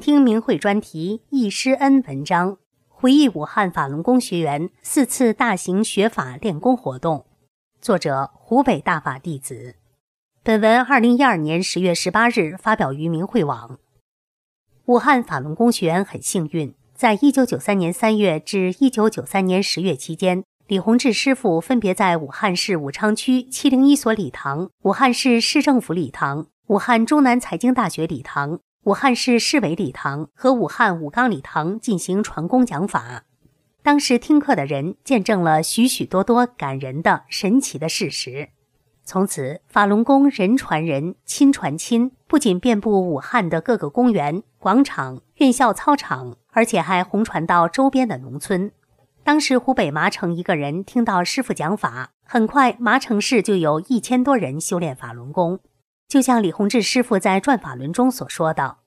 听明慧专题《易师恩》文章，回忆武汉法轮功学员四次大型学法练功活动。作者：湖北大法弟子。本文二零一二年十月十八日发表于明慧网。武汉法轮功学员很幸运，在一九九三年三月至一九九三年十月期间，李洪志师傅分别在武汉市武昌区七零一所礼堂、武汉市市政府礼堂、武汉中南财经大学礼堂。武汉市市委礼堂和武汉武钢礼堂进行传功讲法，当时听课的人见证了许许多多感人的神奇的事实。从此，法轮功人传人，亲传亲，不仅遍布武汉的各个公园、广场、院校操场，而且还红传到周边的农村。当时，湖北麻城一个人听到师傅讲法，很快麻城市就有一千多人修炼法轮功。就像李洪志师傅在《转法轮》中所说的，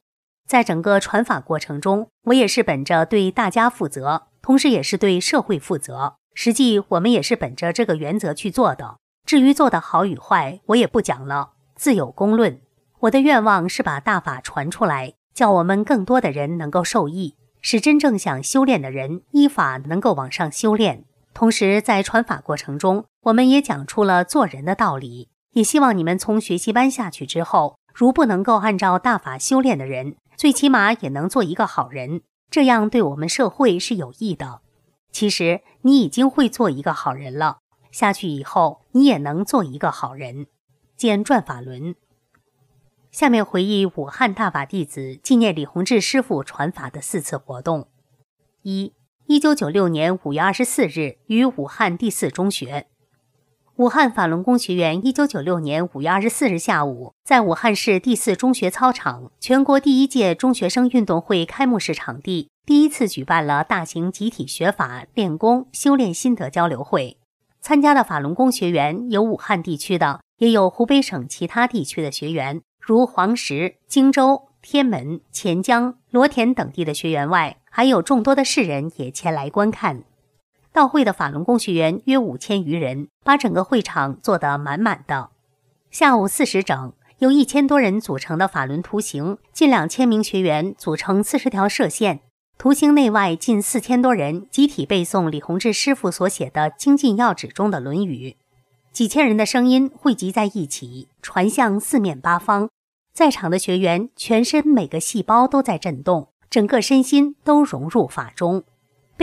在整个传法过程中，我也是本着对大家负责，同时也是对社会负责。实际我们也是本着这个原则去做的。至于做的好与坏，我也不讲了，自有公论。我的愿望是把大法传出来，叫我们更多的人能够受益，使真正想修炼的人依法能够往上修炼。同时，在传法过程中，我们也讲出了做人的道理。也希望你们从学习班下去之后，如不能够按照大法修炼的人，最起码也能做一个好人，这样对我们社会是有益的。其实你已经会做一个好人了，下去以后你也能做一个好人。见转法轮。下面回忆武汉大法弟子纪念李洪志师傅传法的四次活动：一、一九九六年五月二十四日于武汉第四中学。武汉法轮功学员，一九九六年五月二十四日下午，在武汉市第四中学操场，全国第一届中学生运动会开幕式场地，第一次举办了大型集体学法练功修炼心得交流会。参加的法轮功学员有武汉地区的，也有湖北省其他地区的学员，如黄石、荆州、天门、潜江、罗田等地的学员外，还有众多的世人也前来观看。到会的法轮功学员约五千余人，把整个会场坐得满满的。下午四时整，由一千多人组成的法轮图形，近两千名学员组成四十条射线，图形内外近四千多人集体背诵李洪志师傅所写的精进要旨中的《论语》，几千人的声音汇集在一起，传向四面八方。在场的学员全身每个细胞都在震动，整个身心都融入法中。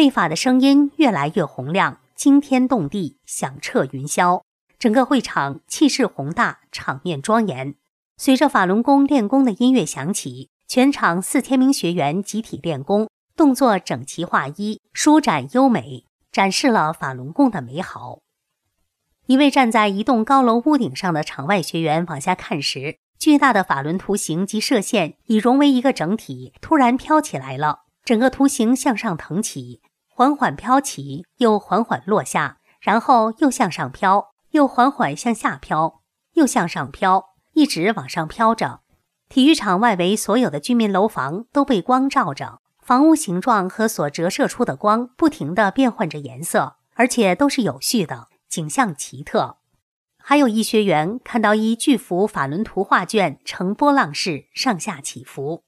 背法的声音越来越洪亮，惊天动地，响彻云霄。整个会场气势宏大，场面庄严。随着法轮功练功的音乐响起，全场四千名学员集体练功，动作整齐划一，舒展优美，展示了法轮功的美好。一位站在一栋高楼屋顶上的场外学员往下看时，巨大的法轮图形及射线已融为一个整体，突然飘起来了。整个图形向上腾起，缓缓飘起，又缓缓落下，然后又向上飘，又缓缓向下飘，又向上飘，一直往上飘着。体育场外围所有的居民楼房都被光照着，房屋形状和所折射出的光不停地变换着颜色，而且都是有序的，景象奇特。还有一学员看到一巨幅法轮图画卷呈波浪式上下起伏，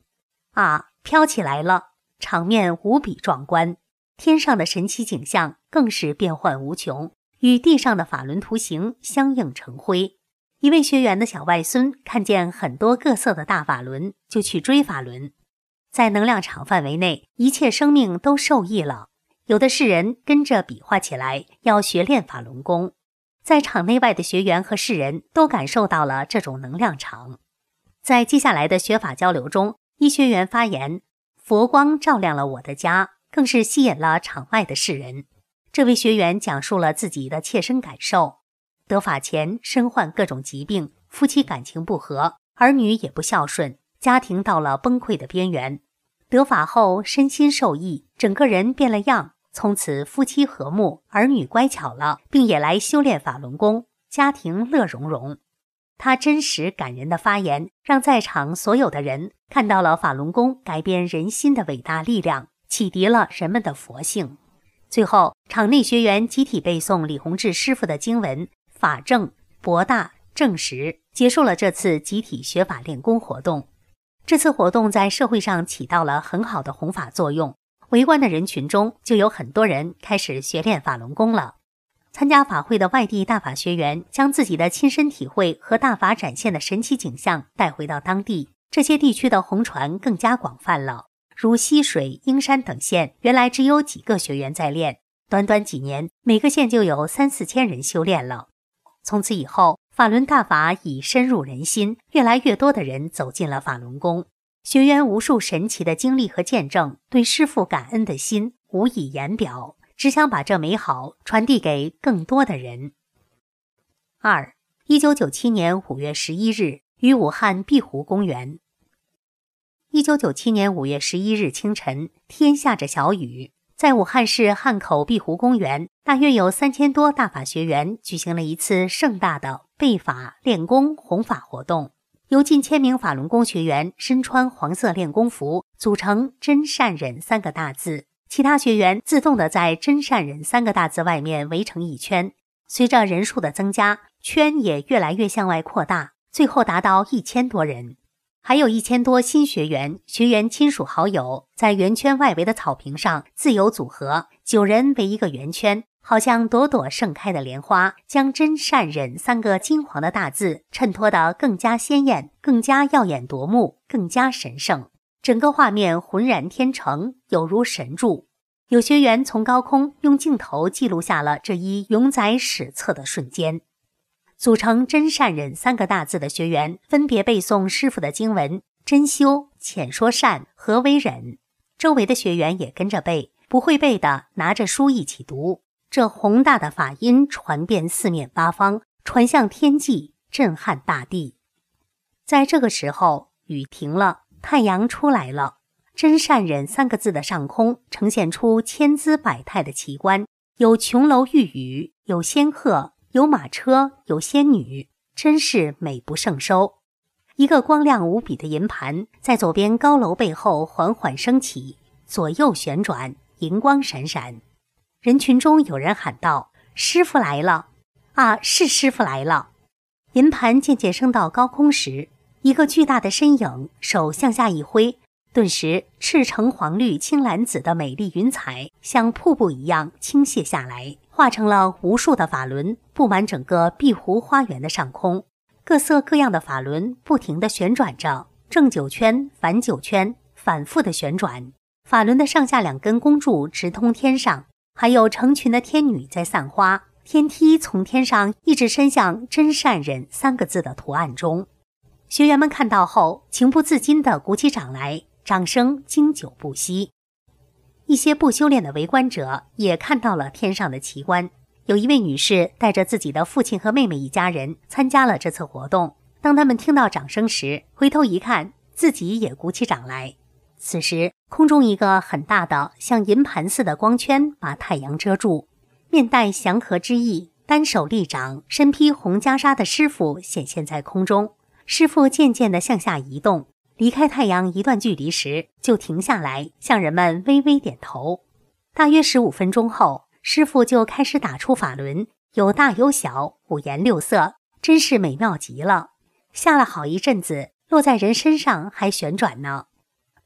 啊，飘起来了。场面无比壮观，天上的神奇景象更是变幻无穷，与地上的法轮图形相映成辉。一位学员的小外孙看见很多各色的大法轮，就去追法轮。在能量场范围内，一切生命都受益了。有的世人跟着比划起来，要学练法轮功。在场内外的学员和世人都感受到了这种能量场。在接下来的学法交流中，一学员发言。佛光照亮了我的家，更是吸引了场外的世人。这位学员讲述了自己的切身感受：得法前身患各种疾病，夫妻感情不和，儿女也不孝顺，家庭到了崩溃的边缘。得法后，身心受益，整个人变了样，从此夫妻和睦，儿女乖巧了，并也来修炼法轮功，家庭乐融融。他真实感人的发言，让在场所有的人看到了法轮功改变人心的伟大力量，启迪了人们的佛性。最后，场内学员集体背诵李洪志师傅的经文：“法正博大正实”，结束了这次集体学法练功活动。这次活动在社会上起到了很好的弘法作用，围观的人群中就有很多人开始学练法轮功了。参加法会的外地大法学员将自己的亲身体会和大法展现的神奇景象带回到当地，这些地区的红传更加广泛了。如西水、英山等县，原来只有几个学员在练，短短几年，每个县就有三四千人修炼了。从此以后，法轮大法已深入人心，越来越多的人走进了法轮功。学员无数神奇的经历和见证，对师父感恩的心无以言表，只想把这美好传递给更多的人。二，一九九七年五月十一日，于武汉碧湖公园。一九九七年五月十一日清晨，天下着小雨，在武汉市汉口碧湖公园，大约有三千多大法学员举行了一次盛大的背法练功弘法活动。由近千名法轮功学员身穿黄色练功服，组成“真善忍”三个大字，其他学员自动的在“真善忍”三个大字外面围成一圈。随着人数的增加，圈也越来越向外扩大，最后达到一千多人。还有一千多新学员、学员亲属好友在圆圈外围的草坪上自由组合，九人围一个圆圈，好像朵朵盛开的莲花，将“真善忍”三个金黄的大字衬托得更加鲜艳、更加耀眼夺目、更加神圣。整个画面浑然天成，有如神助。有学员从高空用镜头记录下了这一永载史册的瞬间。组成“真善忍”三个大字的学员，分别背诵师傅的经文：“真修浅说善，何为忍？”周围的学员也跟着背，不会背的拿着书一起读。这宏大的法音传遍四面八方，传向天际，震撼大地。在这个时候，雨停了，太阳出来了。“真善忍”三个字的上空呈现出千姿百态的奇观，有琼楼玉宇，有仙鹤。有马车，有仙女，真是美不胜收。一个光亮无比的银盘在左边高楼背后缓缓升起，左右旋转，银光闪闪。人群中有人喊道：“师傅来了！啊，是师傅来了！”银盘渐渐升到高空时，一个巨大的身影手向下一挥，顿时赤橙黄绿青蓝紫的美丽云彩像瀑布一样倾泻下来。化成了无数的法轮，布满整个碧湖花园的上空。各色各样的法轮不停地旋转着，正九圈、反九圈，反复的旋转。法轮的上下两根弓柱直通天上，还有成群的天女在散花。天梯从天上一直伸向“真善忍”三个字的图案中。学员们看到后，情不自禁地鼓起掌来，掌声经久不息。一些不修炼的围观者也看到了天上的奇观。有一位女士带着自己的父亲和妹妹一家人参加了这次活动。当他们听到掌声时，回头一看，自己也鼓起掌来。此时，空中一个很大的像银盘似的光圈把太阳遮住。面带祥和之意、单手立掌、身披红袈裟的师傅显现在空中。师傅渐渐地向下移动。离开太阳一段距离时，就停下来，向人们微微点头。大约十五分钟后，师傅就开始打出法轮，有大有小，五颜六色，真是美妙极了。下了好一阵子，落在人身上还旋转呢。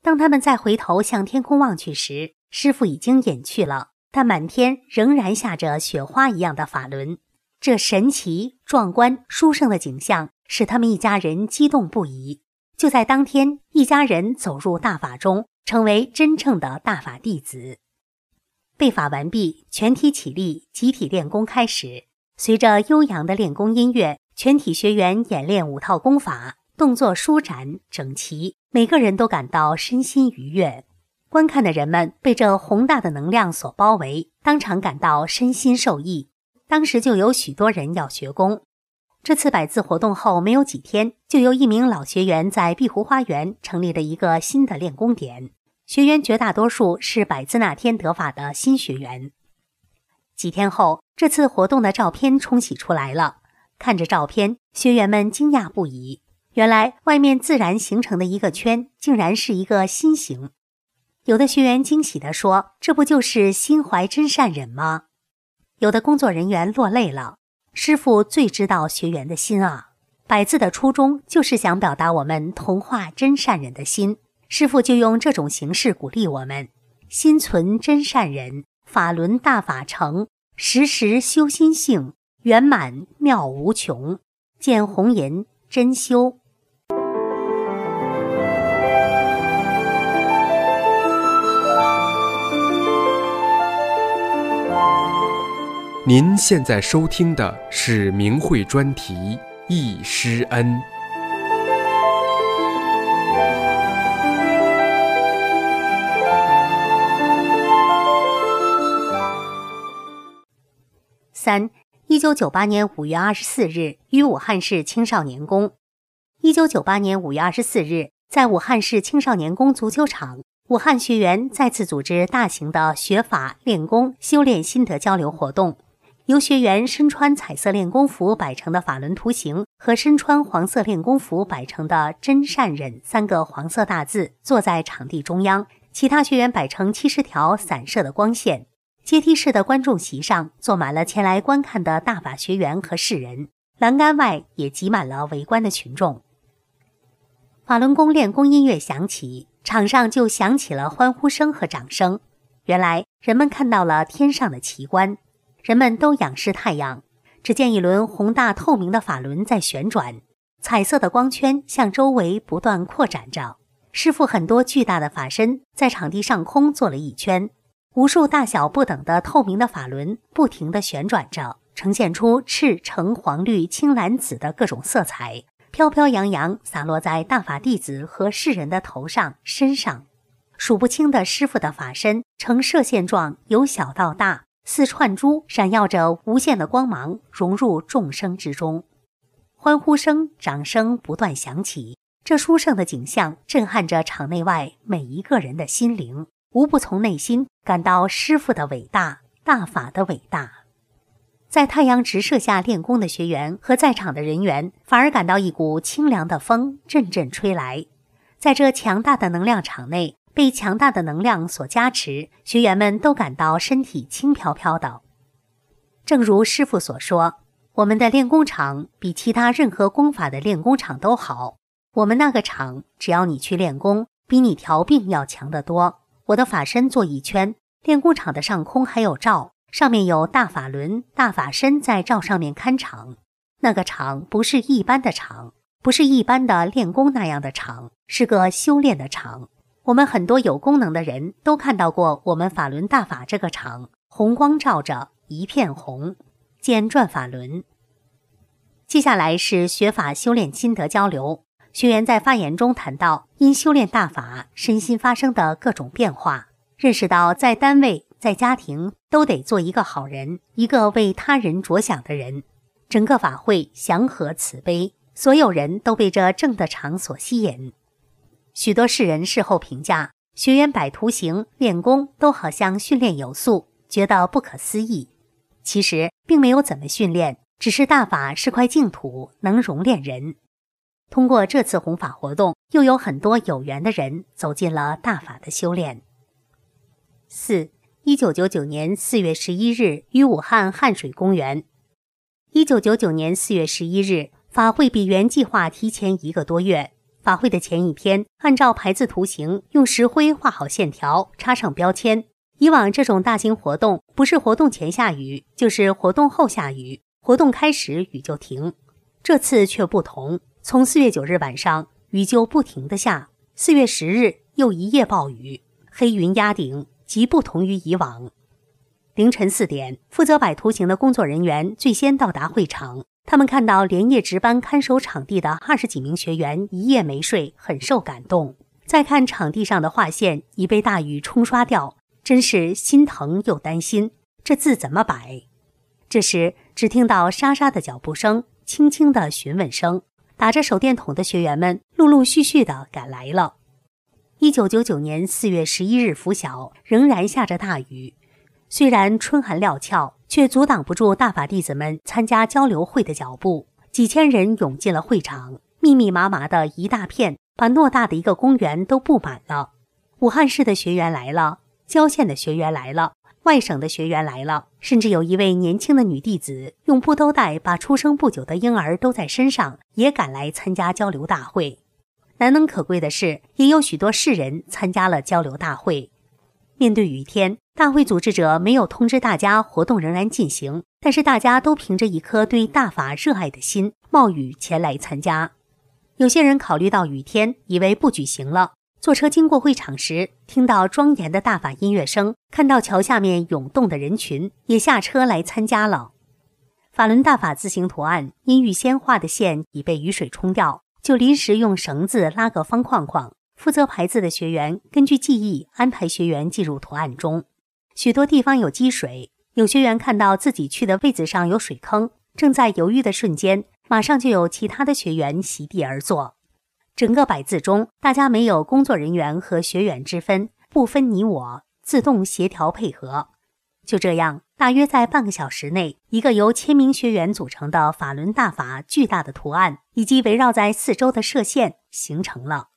当他们再回头向天空望去时，师傅已经隐去了，但满天仍然下着雪花一样的法轮。这神奇、壮观、殊胜的景象，使他们一家人激动不已。就在当天，一家人走入大法中，成为真正的大法弟子。背法完毕，全体起立，集体练功开始。随着悠扬的练功音乐，全体学员演练五套功法，动作舒展整齐，每个人都感到身心愉悦。观看的人们被这宏大的能量所包围，当场感到身心受益。当时就有许多人要学功。这次百字活动后没有几天，就有一名老学员在碧湖花园成立了一个新的练功点。学员绝大多数是百字那天得法的新学员。几天后，这次活动的照片冲洗出来了。看着照片，学员们惊讶不已。原来，外面自然形成的一个圈，竟然是一个心形。有的学员惊喜地说：“这不就是心怀真善忍吗？”有的工作人员落泪了。师傅最知道学员的心啊！百字的初衷就是想表达我们同化真善人的心。师傅就用这种形式鼓励我们：心存真善人，法轮大法成，时时修心性，圆满妙无穷。见红颜真修。您现在收听的是明慧专题《易师恩》。三，一九九八年五月二十四日，于武汉市青少年宫。一九九八年五月二十四日，在武汉市青少年宫足球场，武汉学员再次组织大型的学法、练功、修炼心得交流活动。由学员身穿彩色练功服摆成的法轮图形和身穿黄色练功服摆成的“真善忍”三个黄色大字坐在场地中央，其他学员摆成七十条散射的光线。阶梯式的观众席上坐满了前来观看的大法学员和世人，栏杆外也挤满了围观的群众。法轮功练功音乐响起，场上就响起了欢呼声和掌声。原来人们看到了天上的奇观。人们都仰视太阳，只见一轮宏大透明的法轮在旋转，彩色的光圈向周围不断扩展着。师傅很多巨大的法身在场地上空做了一圈，无数大小不等的透明的法轮不停地旋转着，呈现出赤、橙、黄、绿、青、蓝、紫的各种色彩，飘飘扬扬洒落在大法弟子和世人的头上、身上。数不清的师傅的法身呈射线状，由小到大。似串珠，闪耀着无限的光芒，融入众生之中。欢呼声、掌声不断响起，这殊胜的景象震撼着场内外每一个人的心灵，无不从内心感到师傅的伟大、大法的伟大。在太阳直射下练功的学员和在场的人员，反而感到一股清凉的风阵阵吹来，在这强大的能量场内。被强大的能量所加持，学员们都感到身体轻飘飘的。正如师傅所说，我们的练功场比其他任何功法的练功场都好。我们那个场，只要你去练功，比你调病要强得多。我的法身做一圈，练功场的上空还有罩，上面有大法轮、大法身在罩上面看场。那个场不是一般的场，不是一般的练功那样的场，是个修炼的场。我们很多有功能的人都看到过我们法轮大法这个场，红光照着，一片红。见转法轮。接下来是学法修炼心得交流。学员在发言中谈到，因修炼大法，身心发生的各种变化，认识到在单位、在家庭都得做一个好人，一个为他人着想的人。整个法会祥和慈悲，所有人都被这正的场所吸引。许多世人事后评价学员摆图形、练功都好像训练有素，觉得不可思议。其实并没有怎么训练，只是大法是块净土，能熔炼人。通过这次弘法活动，又有很多有缘的人走进了大法的修炼。四一九九九年四月十一日，于武汉汉水公园。一九九九年四月十一日，法会比原计划提前一个多月。法会的前一天，按照牌子图形，用石灰画好线条，插上标签。以往这种大型活动，不是活动前下雨，就是活动后下雨，活动开始雨就停。这次却不同，从四月九日晚上雨就不停的下，四月十日又一夜暴雨，黑云压顶，极不同于以往。凌晨四点，负责摆图形的工作人员最先到达会场。他们看到连夜值班看守场地的二十几名学员一夜没睡，很受感动。再看场地上的画线已被大雨冲刷掉，真是心疼又担心。这字怎么摆？这时只听到沙沙的脚步声，轻轻的询问声，打着手电筒的学员们陆陆续续的赶来了。一九九九年四月十一日拂晓，仍然下着大雨。虽然春寒料峭，却阻挡不住大法弟子们参加交流会的脚步。几千人涌进了会场，密密麻麻的一大片，把偌大的一个公园都布满了。武汉市的学员来了，郊县的学员来了，外省的学员来了，甚至有一位年轻的女弟子用布兜带把出生不久的婴儿兜在身上，也赶来参加交流大会。难能可贵的是，也有许多世人参加了交流大会。面对雨天，大会组织者没有通知大家活动仍然进行，但是大家都凭着一颗对大法热爱的心，冒雨前来参加。有些人考虑到雨天，以为不举行了。坐车经过会场时，听到庄严的大法音乐声，看到桥下面涌动的人群，也下车来参加了。法轮大法字形图案因预先画的线已被雨水冲掉。就临时用绳子拉个方框框，负责排字的学员根据记忆安排学员进入图案中。许多地方有积水，有学员看到自己去的位置上有水坑，正在犹豫的瞬间，马上就有其他的学员席地而坐。整个摆字中，大家没有工作人员和学员之分，不分你我，自动协调配合。就这样。大约在半个小时内，一个由千名学员组成的法轮大法巨大的图案，以及围绕在四周的射线形成了。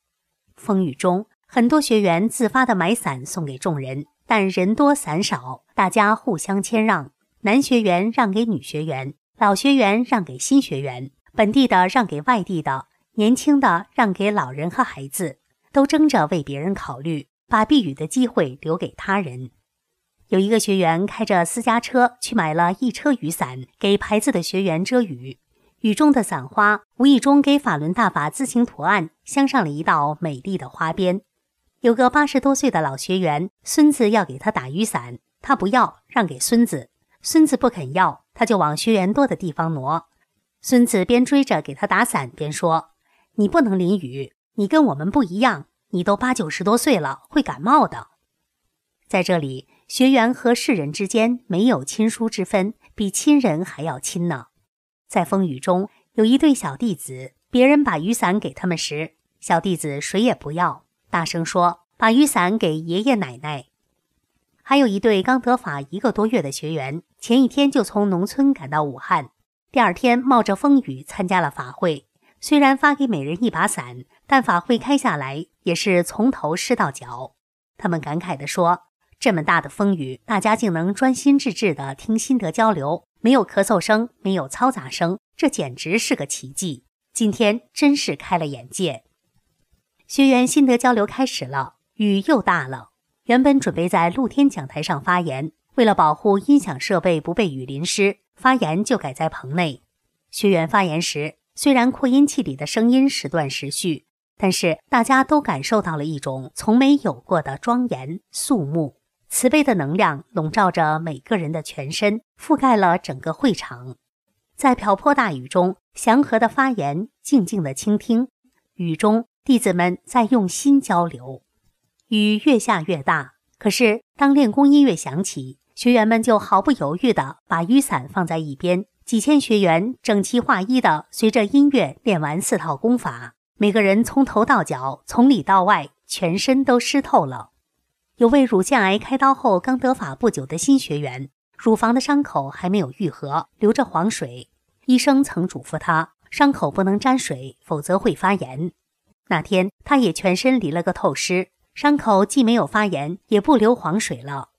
风雨中，很多学员自发的买伞送给众人，但人多伞少，大家互相谦让。男学员让给女学员，老学员让给新学员，本地的让给外地的，年轻的让给老人和孩子，都争着为别人考虑，把避雨的机会留给他人。有一个学员开着私家车去买了一车雨伞，给排字的学员遮雨。雨中的伞花无意中给法轮大法字形图案镶上了一道美丽的花边。有个八十多岁的老学员，孙子要给他打雨伞，他不要，让给孙子。孙子不肯要，他就往学员多的地方挪。孙子边追着给他打伞，边说：“你不能淋雨，你跟我们不一样，你都八九十多岁了，会感冒的。”在这里。学员和世人之间没有亲疏之分，比亲人还要亲呢。在风雨中，有一对小弟子，别人把雨伞给他们时，小弟子谁也不要，大声说：“把雨伞给爷爷奶奶。”还有一对刚得法一个多月的学员，前一天就从农村赶到武汉，第二天冒着风雨参加了法会。虽然发给每人一把伞，但法会开下来也是从头湿到脚。他们感慨地说。这么大的风雨，大家竟能专心致志地听心得交流，没有咳嗽声，没有嘈杂声，这简直是个奇迹。今天真是开了眼界。学员心得交流开始了，雨又大了。原本准备在露天讲台上发言，为了保护音响设备不被雨淋湿，发言就改在棚内。学员发言时，虽然扩音器里的声音时断时续，但是大家都感受到了一种从没有过的庄严肃穆。慈悲的能量笼罩着每个人的全身，覆盖了整个会场。在瓢泼大雨中，祥和的发言，静静的倾听。雨中，弟子们在用心交流。雨越下越大，可是当练功音乐响起，学员们就毫不犹豫地把雨伞放在一边。几千学员整齐划一地随着音乐练完四套功法，每个人从头到脚，从里到外，全身都湿透了。有位乳腺癌开刀后刚得法不久的新学员，乳房的伤口还没有愈合，流着黄水。医生曾嘱咐他，伤口不能沾水，否则会发炎。那天他也全身淋了个透湿，伤口既没有发炎，也不流黄水了。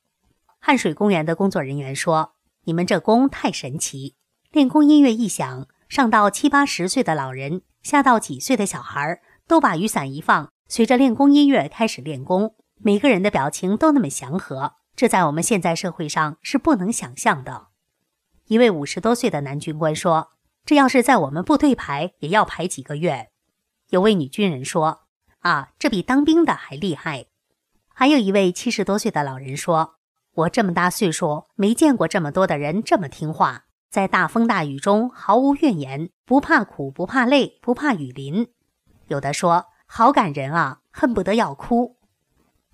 汉水公园的工作人员说：“你们这功太神奇！练功音乐一响，上到七八十岁的老人，下到几岁的小孩，都把雨伞一放，随着练功音乐开始练功。”每个人的表情都那么祥和，这在我们现在社会上是不能想象的。一位五十多岁的男军官说：“这要是在我们部队排，也要排几个月。”有位女军人说：“啊，这比当兵的还厉害。”还有一位七十多岁的老人说：“我这么大岁数，没见过这么多的人这么听话，在大风大雨中毫无怨言，不怕苦，不怕累，不怕雨淋。”有的说：“好感人啊，恨不得要哭。”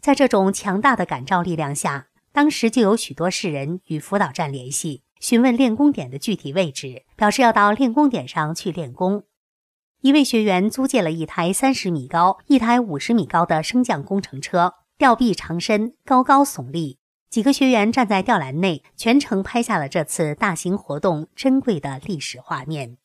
在这种强大的感召力量下，当时就有许多世人与辅导站联系，询问练功点的具体位置，表示要到练功点上去练功。一位学员租借了一台三十米高、一台五十米高的升降工程车，吊臂长身，高高耸立。几个学员站在吊篮内，全程拍下了这次大型活动珍贵的历史画面。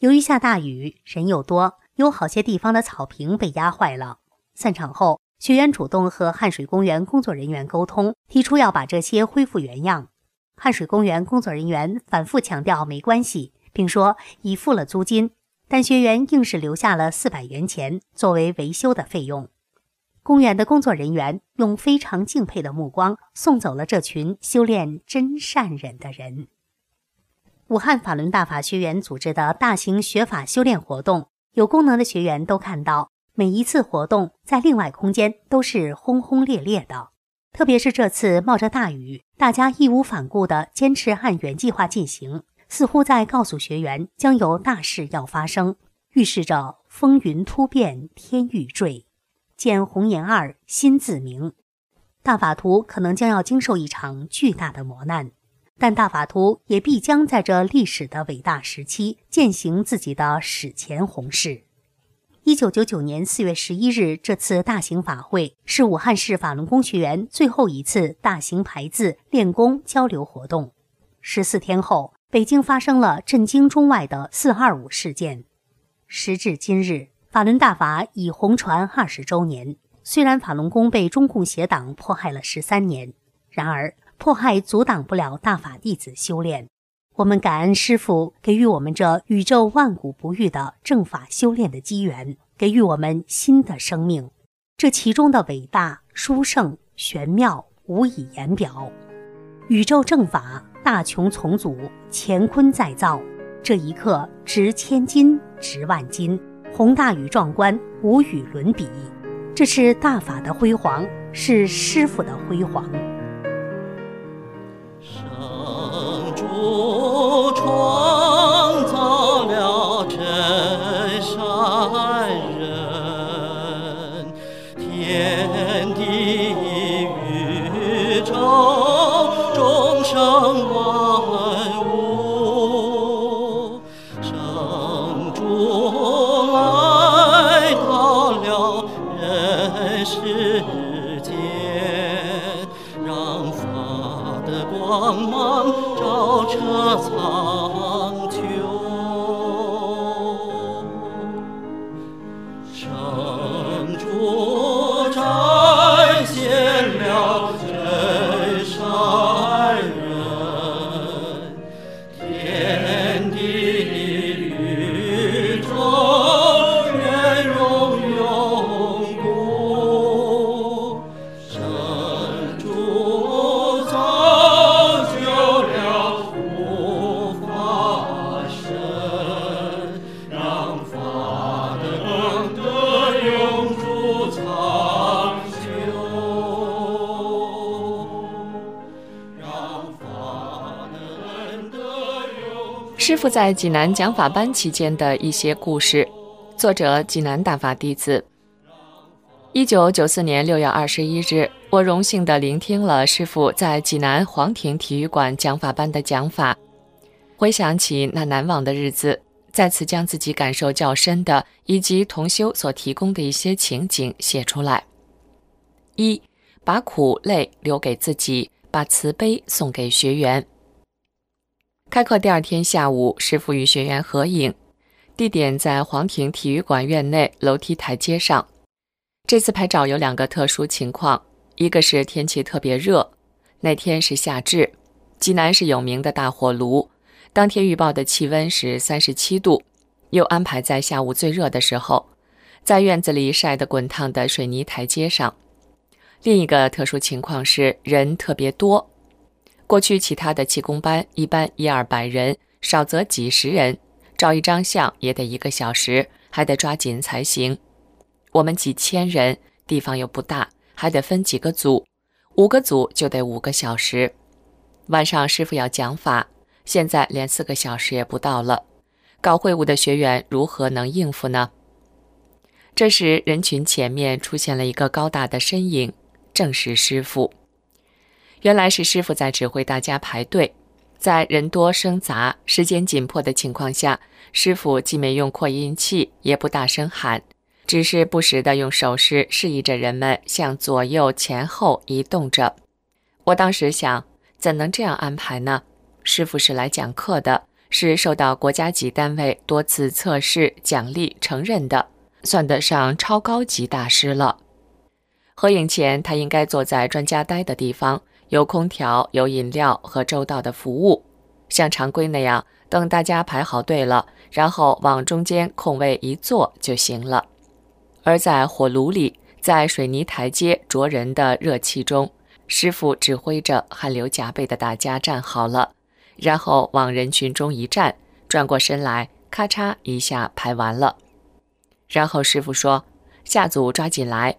由于下大雨，人又多，有好些地方的草坪被压坏了。散场后，学员主动和汉水公园工作人员沟通，提出要把这些恢复原样。汉水公园工作人员反复强调没关系，并说已付了租金，但学员硬是留下了四百元钱作为维修的费用。公园的工作人员用非常敬佩的目光送走了这群修炼真善忍的人。武汉法轮大法学员组织的大型学法修炼活动，有功能的学员都看到，每一次活动在另外空间都是轰轰烈烈的。特别是这次冒着大雨，大家义无反顾地坚持按原计划进行，似乎在告诉学员将有大事要发生，预示着风云突变，天欲坠。见红颜二心自明，大法图可能将要经受一场巨大的磨难，但大法图也必将在这历史的伟大时期践行自己的史前宏事。一九九九年四月十一日，这次大型法会是武汉市法轮功学员最后一次大型排字练功交流活动。十四天后，北京发生了震惊中外的“四二五”事件。时至今日。法轮大法已红传二十周年。虽然法轮功被中共邪党迫害了十三年，然而迫害阻挡不了大法弟子修炼。我们感恩师父给予我们这宇宙万古不遇的正法修炼的机缘，给予我们新的生命。这其中的伟大、殊胜、玄妙，无以言表。宇宙正法，大穷重组，乾坤再造。这一刻值千金，值万金。宏大与壮观，无与伦比。这是大法的辉煌，是师傅的辉煌。傅在济南讲法班期间的一些故事，作者济南大法弟子。一九九四年六月二十一日，我荣幸地聆听了师傅在济南皇庭体育馆讲法班的讲法，回想起那难忘的日子，再次将自己感受较深的以及同修所提供的一些情景写出来。一，把苦累留给自己，把慈悲送给学员。开课第二天下午，师傅与学员合影，地点在皇庭体育馆院内楼梯台阶上。这次拍照有两个特殊情况，一个是天气特别热，那天是夏至，济南是有名的大火炉，当天预报的气温是三十七度，又安排在下午最热的时候，在院子里晒得滚烫的水泥台阶上。另一个特殊情况是人特别多。过去其他的气功班一般一二百人，少则几十人，照一张相也得一个小时，还得抓紧才行。我们几千人，地方又不大，还得分几个组，五个组就得五个小时。晚上师傅要讲法，现在连四个小时也不到了，搞会务的学员如何能应付呢？这时人群前面出现了一个高大的身影，正是师傅。原来是师傅在指挥大家排队，在人多声杂、时间紧迫的情况下，师傅既没用扩音器，也不大声喊，只是不时地用手势示意着人们向左右前后移动着。我当时想，怎能这样安排呢？师傅是来讲课的，是受到国家级单位多次测试、奖励、承认的，算得上超高级大师了。合影前，他应该坐在专家待的地方。有空调、有饮料和周到的服务，像常规那样，等大家排好队了，然后往中间空位一坐就行了。而在火炉里，在水泥台阶灼人的热气中，师傅指挥着汗流浃背的大家站好了，然后往人群中一站，转过身来，咔嚓一下排完了。然后师傅说：“下组抓紧来。”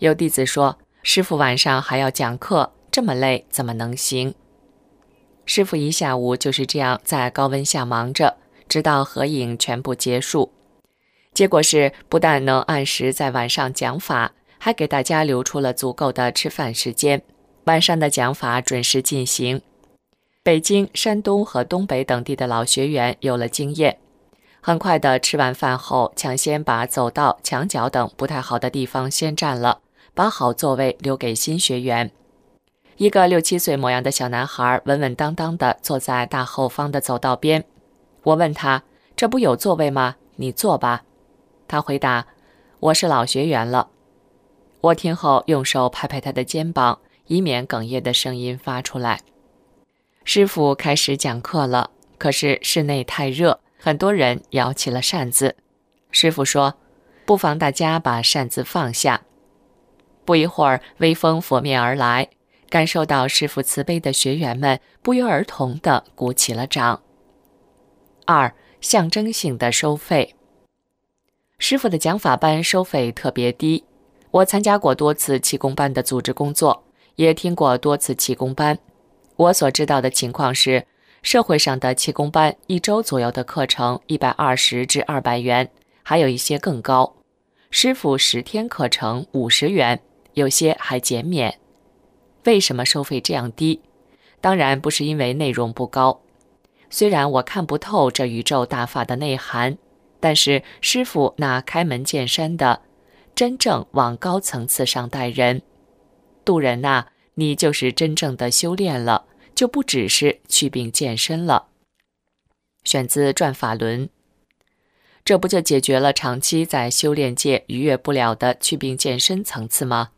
有弟子说：“师傅晚上还要讲课。”这么累怎么能行？师傅一下午就是这样在高温下忙着，直到合影全部结束。结果是不但能按时在晚上讲法，还给大家留出了足够的吃饭时间。晚上的讲法准时进行。北京、山东和东北等地的老学员有了经验，很快的吃完饭后，抢先把走道、墙角等不太好的地方先占了，把好座位留给新学员。一个六七岁模样的小男孩稳稳当当地坐在大后方的走道边。我问他：“这不有座位吗？你坐吧。”他回答：“我是老学员了。”我听后用手拍拍他的肩膀，以免哽咽的声音发出来。师傅开始讲课了，可是室内太热，很多人摇起了扇子。师傅说：“不妨大家把扇子放下。”不一会儿，微风拂面而来。感受到师傅慈悲的学员们不约而同地鼓起了掌。二、象征性的收费。师傅的讲法班收费特别低。我参加过多次气功班的组织工作，也听过多次气功班。我所知道的情况是，社会上的气功班一周左右的课程一百二十至二百元，还有一些更高。师傅十天课程五十元，有些还减免。为什么收费这样低？当然不是因为内容不高。虽然我看不透这宇宙大法的内涵，但是师傅那开门见山的，真正往高层次上带人、渡人呐，你就是真正的修炼了，就不只是祛病健身了。选自《转法轮》，这不就解决了长期在修炼界逾越不了的祛病健身层次吗？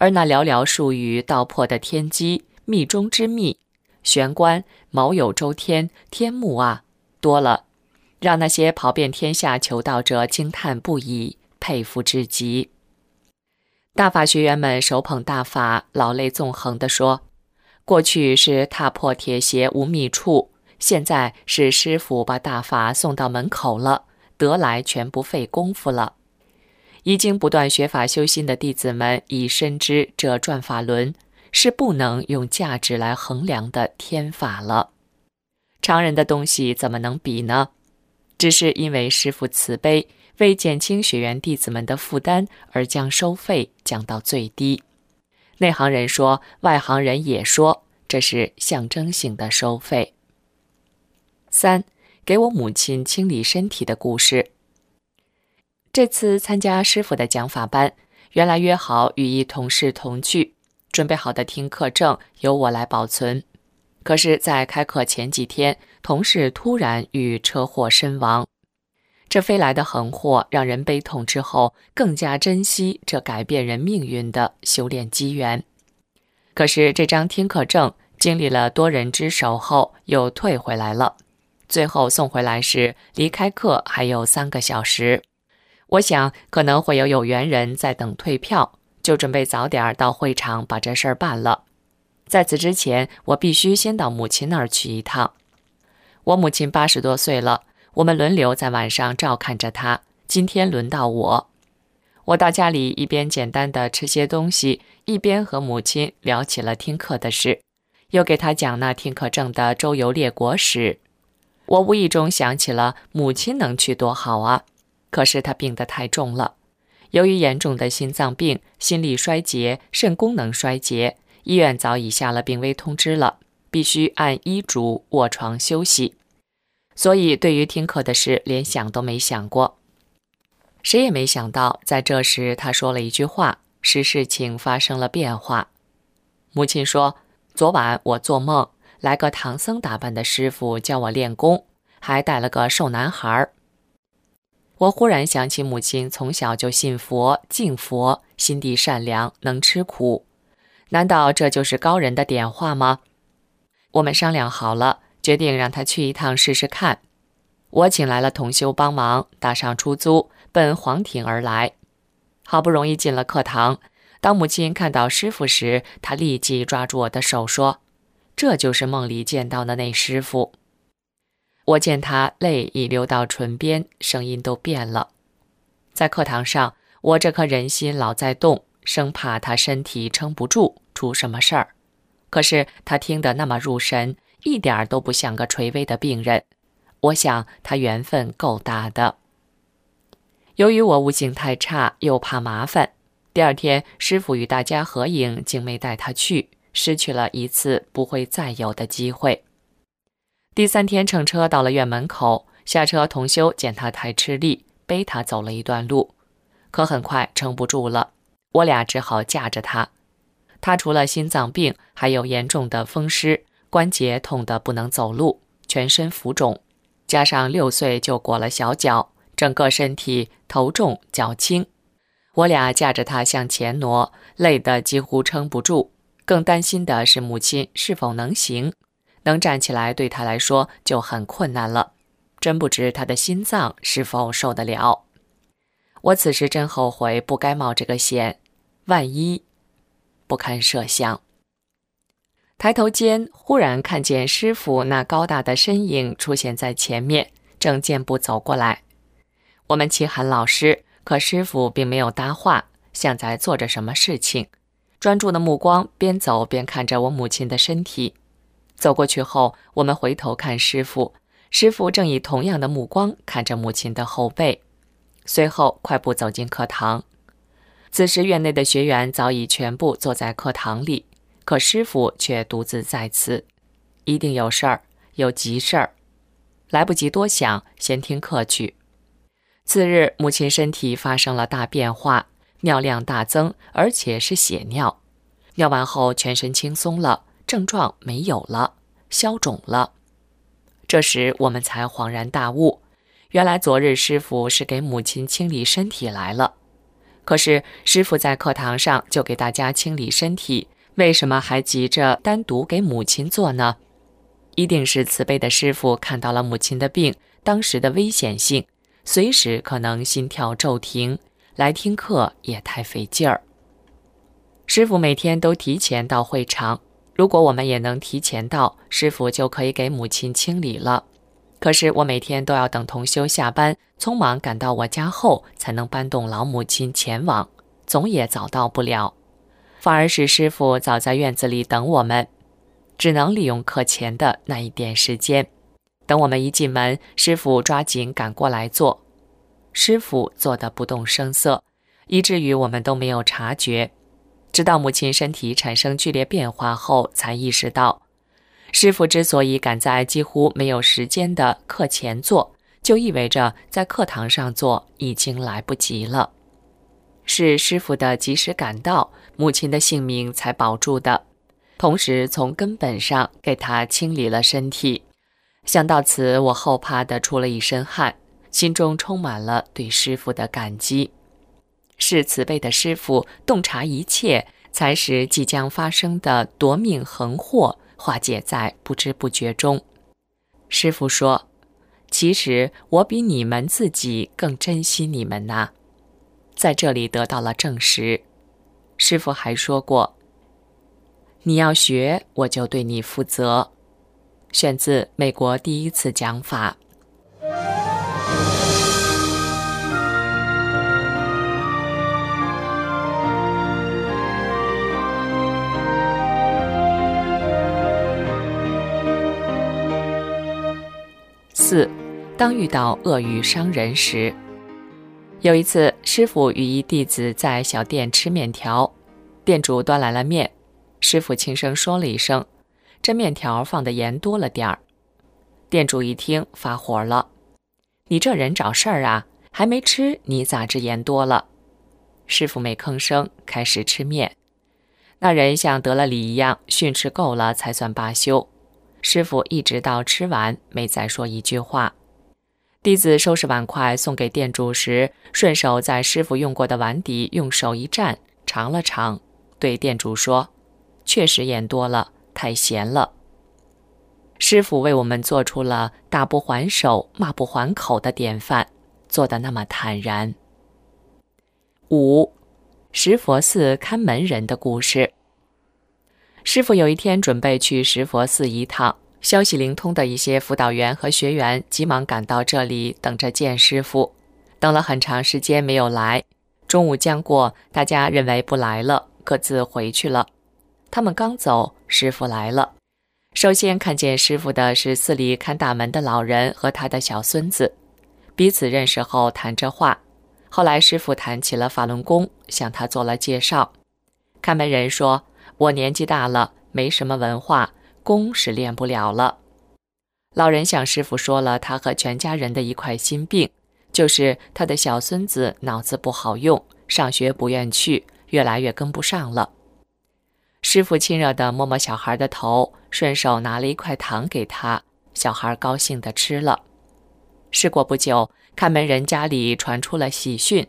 而那寥寥数语道破的天机、密中之密、玄关、卯酉周天、天目啊，多了，让那些跑遍天下求道者惊叹不已，佩服至极。大法学员们手捧大法，老泪纵横地说：“过去是踏破铁鞋无觅处，现在是师傅把大法送到门口了，得来全不费功夫了。”已经不断学法修心的弟子们已深知，这转法轮是不能用价值来衡量的天法了。常人的东西怎么能比呢？只是因为师父慈悲，为减轻学员弟子们的负担，而将收费降到最低。内行人说，外行人也说，这是象征性的收费。三，给我母亲清理身体的故事。这次参加师傅的讲法班，原来约好与一同事同去，准备好的听课证由我来保存。可是，在开课前几天，同事突然遇车祸身亡。这飞来的横祸让人悲痛，之后更加珍惜这改变人命运的修炼机缘。可是，这张听课证经历了多人之手后又退回来了，最后送回来时，离开课还有三个小时。我想可能会有有缘人在等退票，就准备早点到会场把这事儿办了。在此之前，我必须先到母亲那儿去一趟。我母亲八十多岁了，我们轮流在晚上照看着她。今天轮到我，我到家里一边简单的吃些东西，一边和母亲聊起了听课的事，又给她讲那听课证的周游列国史。我无意中想起了母亲能去多好啊！可是他病得太重了，由于严重的心脏病、心力衰竭、肾功能衰竭，医院早已下了病危通知了。必须按医嘱卧床休息，所以对于听课的事连想都没想过。谁也没想到，在这时他说了一句话，使事情发生了变化。母亲说：“昨晚我做梦，来个唐僧打扮的师傅教我练功，还带了个瘦男孩。”我忽然想起母亲从小就信佛、敬佛，心地善良，能吃苦。难道这就是高人的点化吗？我们商量好了，决定让他去一趟试试看。我请来了同修帮忙，搭上出租，奔黄庭而来。好不容易进了课堂，当母亲看到师傅时，她立即抓住我的手说：“这就是梦里见到的那师傅。”我见他泪已流到唇边，声音都变了。在课堂上，我这颗人心老在动，生怕他身体撑不住，出什么事儿。可是他听得那么入神，一点儿都不像个垂危的病人。我想他缘分够大的。由于我悟性太差，又怕麻烦，第二天师傅与大家合影，竟没带他去，失去了一次不会再有的机会。第三天乘车到了院门口，下车同修见他太吃力，背他走了一段路，可很快撑不住了，我俩只好架着他。他除了心脏病，还有严重的风湿，关节痛得不能走路，全身浮肿，加上六岁就裹了小脚，整个身体头重脚轻。我俩架着他向前挪，累得几乎撑不住，更担心的是母亲是否能行。能站起来对他来说就很困难了，真不知他的心脏是否受得了。我此时真后悔不该冒这个险，万一不堪设想。抬头间，忽然看见师傅那高大的身影出现在前面，正健步走过来。我们齐喊老师，可师傅并没有搭话，像在做着什么事情，专注的目光边走边看着我母亲的身体。走过去后，我们回头看师傅，师傅正以同样的目光看着母亲的后背。随后快步走进课堂。此时院内的学员早已全部坐在课堂里，可师傅却独自在此，一定有事儿，有急事儿。来不及多想，先听课去。次日，母亲身体发生了大变化，尿量大增，而且是血尿。尿完后，全身轻松了。症状没有了，消肿了。这时我们才恍然大悟，原来昨日师傅是给母亲清理身体来了。可是师傅在课堂上就给大家清理身体，为什么还急着单独给母亲做呢？一定是慈悲的师傅看到了母亲的病当时的危险性，随时可能心跳骤停，来听课也太费劲儿。师傅每天都提前到会场。如果我们也能提前到，师傅就可以给母亲清理了。可是我每天都要等同修下班，匆忙赶到我家后，才能搬动老母亲前往，总也早到不了。反而是师傅早在院子里等我们，只能利用课前的那一点时间。等我们一进门，师傅抓紧赶过来做。师傅坐得不动声色，以至于我们都没有察觉。直到母亲身体产生剧烈变化后，才意识到，师傅之所以赶在几乎没有时间的课前做，就意味着在课堂上做已经来不及了。是师傅的及时赶到，母亲的性命才保住的，同时从根本上给她清理了身体。想到此，我后怕的出了一身汗，心中充满了对师傅的感激。是慈悲的师傅洞察一切，才使即将发生的夺命横祸化解在不知不觉中。师傅说：“其实我比你们自己更珍惜你们呐。”在这里得到了证实。师傅还说过：“你要学，我就对你负责。”选自美国第一次讲法。四，当遇到恶语伤人时，有一次，师傅与一弟子在小店吃面条，店主端来了面，师傅轻声说了一声：“这面条放的盐多了点儿。店主一听发火了：“你这人找事儿啊！还没吃，你咋知盐多了？”师傅没吭声，开始吃面。那人像得了礼一样训斥够了，才算罢休。师傅一直到吃完，没再说一句话。弟子收拾碗筷送给店主时，顺手在师傅用过的碗底用手一蘸，尝了尝，对店主说：“确实盐多了，太咸了。”师傅为我们做出了打不还手、骂不还口的典范，做得那么坦然。五，石佛寺看门人的故事。师傅有一天准备去石佛寺一趟，消息灵通的一些辅导员和学员急忙赶到这里，等着见师傅。等了很长时间没有来，中午将过，大家认为不来了，各自回去了。他们刚走，师傅来了。首先看见师傅的是寺里看大门的老人和他的小孙子，彼此认识后谈着话。后来，师傅谈起了法轮功，向他做了介绍。看门人说：“我年纪大了，没什么文化，功是练不了了。”老人向师傅说了他和全家人的一块心病，就是他的小孙子脑子不好用，上学不愿去，越来越跟不上了。师傅亲热地摸摸小孩的头，顺手拿了一块糖给他，小孩高兴地吃了。事过不久。看门人家里传出了喜讯，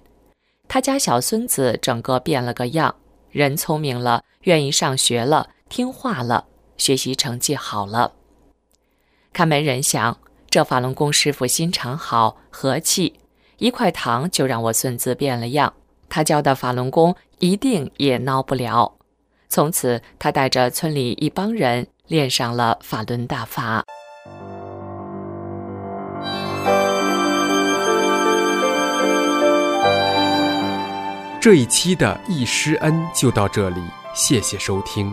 他家小孙子整个变了个样，人聪明了，愿意上学了，听话了，学习成绩好了。看门人想，这法轮功师傅心肠好，和气，一块糖就让我孙子变了样，他教的法轮功一定也孬不了。从此，他带着村里一帮人练上了法轮大法。这一期的易师恩就到这里，谢谢收听。